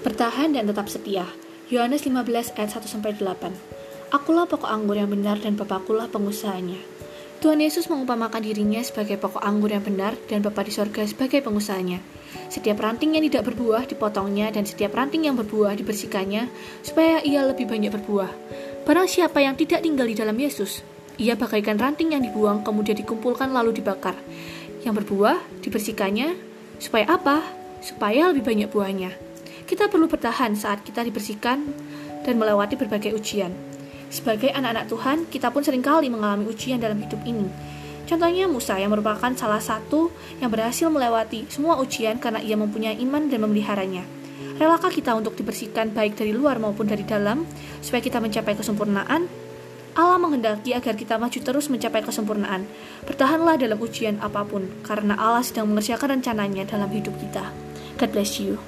Bertahan dan tetap setia. Yohanes 15 ayat 1-8 Akulah pokok anggur yang benar dan Bapakulah pengusahanya. Tuhan Yesus mengumpamakan dirinya sebagai pokok anggur yang benar dan Bapa di sorga sebagai pengusahanya. Setiap ranting yang tidak berbuah dipotongnya dan setiap ranting yang berbuah dibersihkannya supaya ia lebih banyak berbuah. Barang siapa yang tidak tinggal di dalam Yesus, ia bagaikan ranting yang dibuang kemudian dikumpulkan lalu dibakar. Yang berbuah dibersihkannya supaya apa? Supaya lebih banyak buahnya. Kita perlu bertahan saat kita dibersihkan dan melewati berbagai ujian. Sebagai anak-anak Tuhan, kita pun sering kali mengalami ujian dalam hidup ini. Contohnya Musa yang merupakan salah satu yang berhasil melewati semua ujian karena ia mempunyai iman dan memeliharanya. Relakah kita untuk dibersihkan baik dari luar maupun dari dalam supaya kita mencapai kesempurnaan? Allah menghendaki agar kita maju terus mencapai kesempurnaan. Bertahanlah dalam ujian apa pun, karena Allah sedang mengerjakan rencananya dalam hidup kita. God bless you.